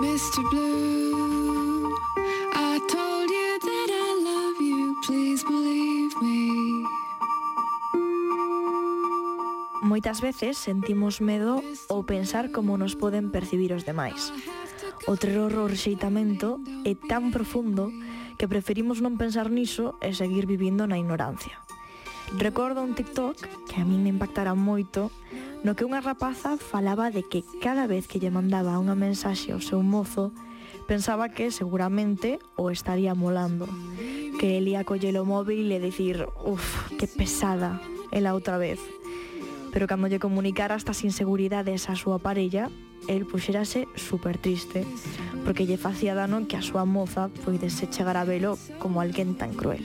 Mr. Blue, I told you that I love you, please believe me. Moitas veces sentimos medo ou pensar como nos poden percibir os demais. O terror ao rexeitamento é tan profundo que preferimos non pensar niso e seguir vivindo na ignorancia. Recordo un TikTok que a min me impactara moito no que unha rapaza falaba de que cada vez que lle mandaba unha mensaxe ao seu mozo, pensaba que seguramente o estaría molando, que el ia coller o móvil e dicir, uff, que pesada, ela outra vez. Pero cando lle comunicara estas inseguridades a súa parella, el puxerase super triste, porque lle facía dano que a súa moza poidese chegar a velo como alguén tan cruel.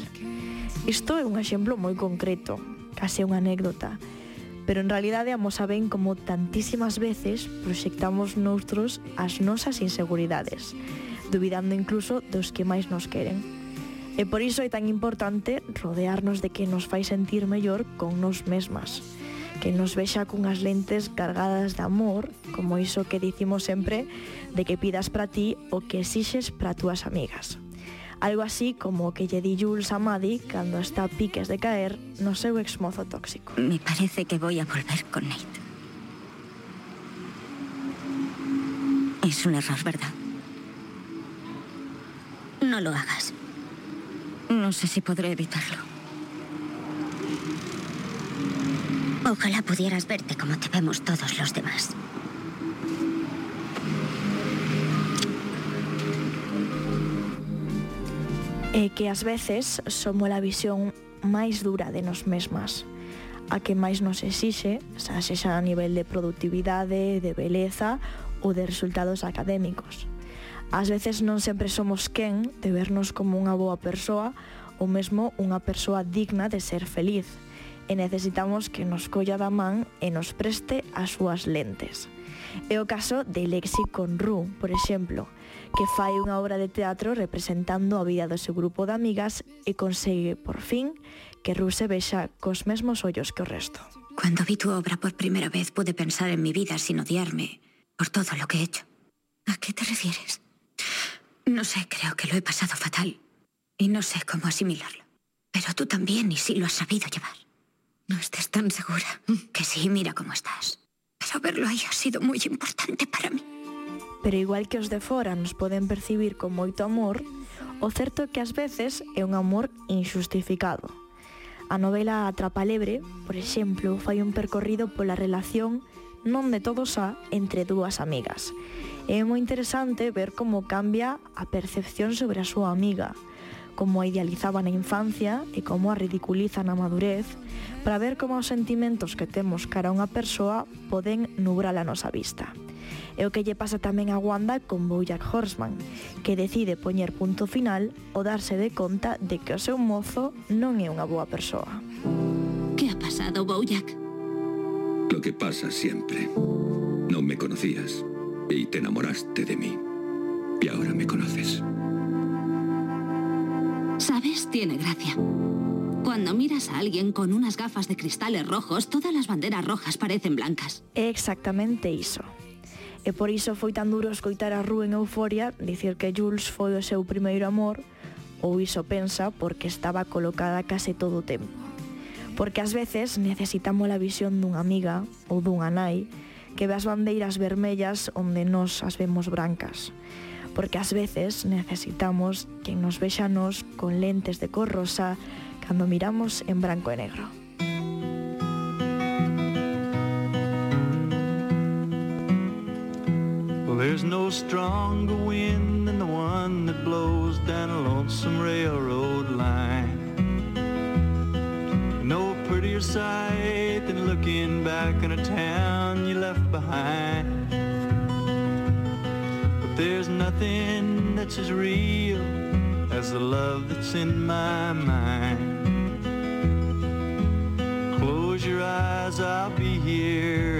Isto é un exemplo moi concreto, case unha anécdota, pero en realidade amosa ben como tantísimas veces proxectamos noutros as nosas inseguridades, dubidando incluso dos que máis nos queren. E por iso é tan importante rodearnos de que nos fai sentir mellor con nos mesmas, que nos vexa cunhas lentes cargadas de amor, como iso que dicimos sempre de que pidas para ti o que exixes para túas amigas. Algo así como que lle di Jules a Maddie cando está a piques de caer no seu exmozo tóxico. Me parece que voy a volver con Nate. Es un error, ¿verdad? No lo hagas. No sé si podré evitarlo. Ojalá pudieras verte como te vemos todos los demás. e que ás veces somos a visión máis dura de nos mesmas, a que máis nos exixe, xa sexa a nivel de productividade, de beleza ou de resultados académicos. Ás veces non sempre somos quen de vernos como unha boa persoa ou mesmo unha persoa digna de ser feliz, e necesitamos que nos colla da man e nos preste as súas lentes. É o caso de Lexicon Ru, por exemplo, que fai unha obra de teatro representando a vida do seu grupo de amigas e consegue, por fin, que Ru se vexa cos mesmos ollos que o resto. Cuando vi tu obra por primera vez pude pensar en mi vida sin odiarme por todo lo que he hecho. ¿A qué te refieres? No sé, creo que lo he pasado fatal y no sé cómo asimilarlo. Pero tú también y sí lo has sabido llevar. No estés tan segura. Que sí, mira cómo estás. Saberlo aí ha sido moi importante para mí. Pero igual que os de fora nos poden percibir con moito amor, o certo é que ás veces é un amor injustificado. A novela A por exemplo, fai un percorrido pola relación non de todos a entre dúas amigas. É moi interesante ver como cambia a percepción sobre a súa amiga, como a idealizaban a infancia e como a ridiculizan a madurez, para ver como os sentimentos que temos cara a unha persoa poden nubrar a nosa vista. É o que lle pasa tamén a Wanda con Bojack Horseman, que decide poñer punto final o darse de conta de que o seu mozo non é unha boa persoa. Que ha pasado, Bojack? Lo que pasa siempre. No me conocías y te enamoraste de mí. Y ahora me conoces. ¿Sabes? Tiene gracia. Cuando miras a alguien con unas gafas de cristales rojos, todas las banderas rojas parecen blancas. É exactamente iso. E por iso foi tan duro escoitar a Rú en Euforia dicir que Jules foi o seu primeiro amor, ou iso pensa, porque estaba colocada case todo o tempo. Porque ás veces necesitamos a visión dunha amiga ou dunha nai que ve as bandeiras vermellas onde nos as vemos brancas Porque ás veces necesitamos que nos vexa nos con lentes de cor rosa cando miramos en branco e negro. There's no stronger wind than the one that blows down a lonesome railroad line. No prettier sight than looking back on a town you left behind. There's nothing that's as real as the love that's in my mind. Close your eyes, I'll be here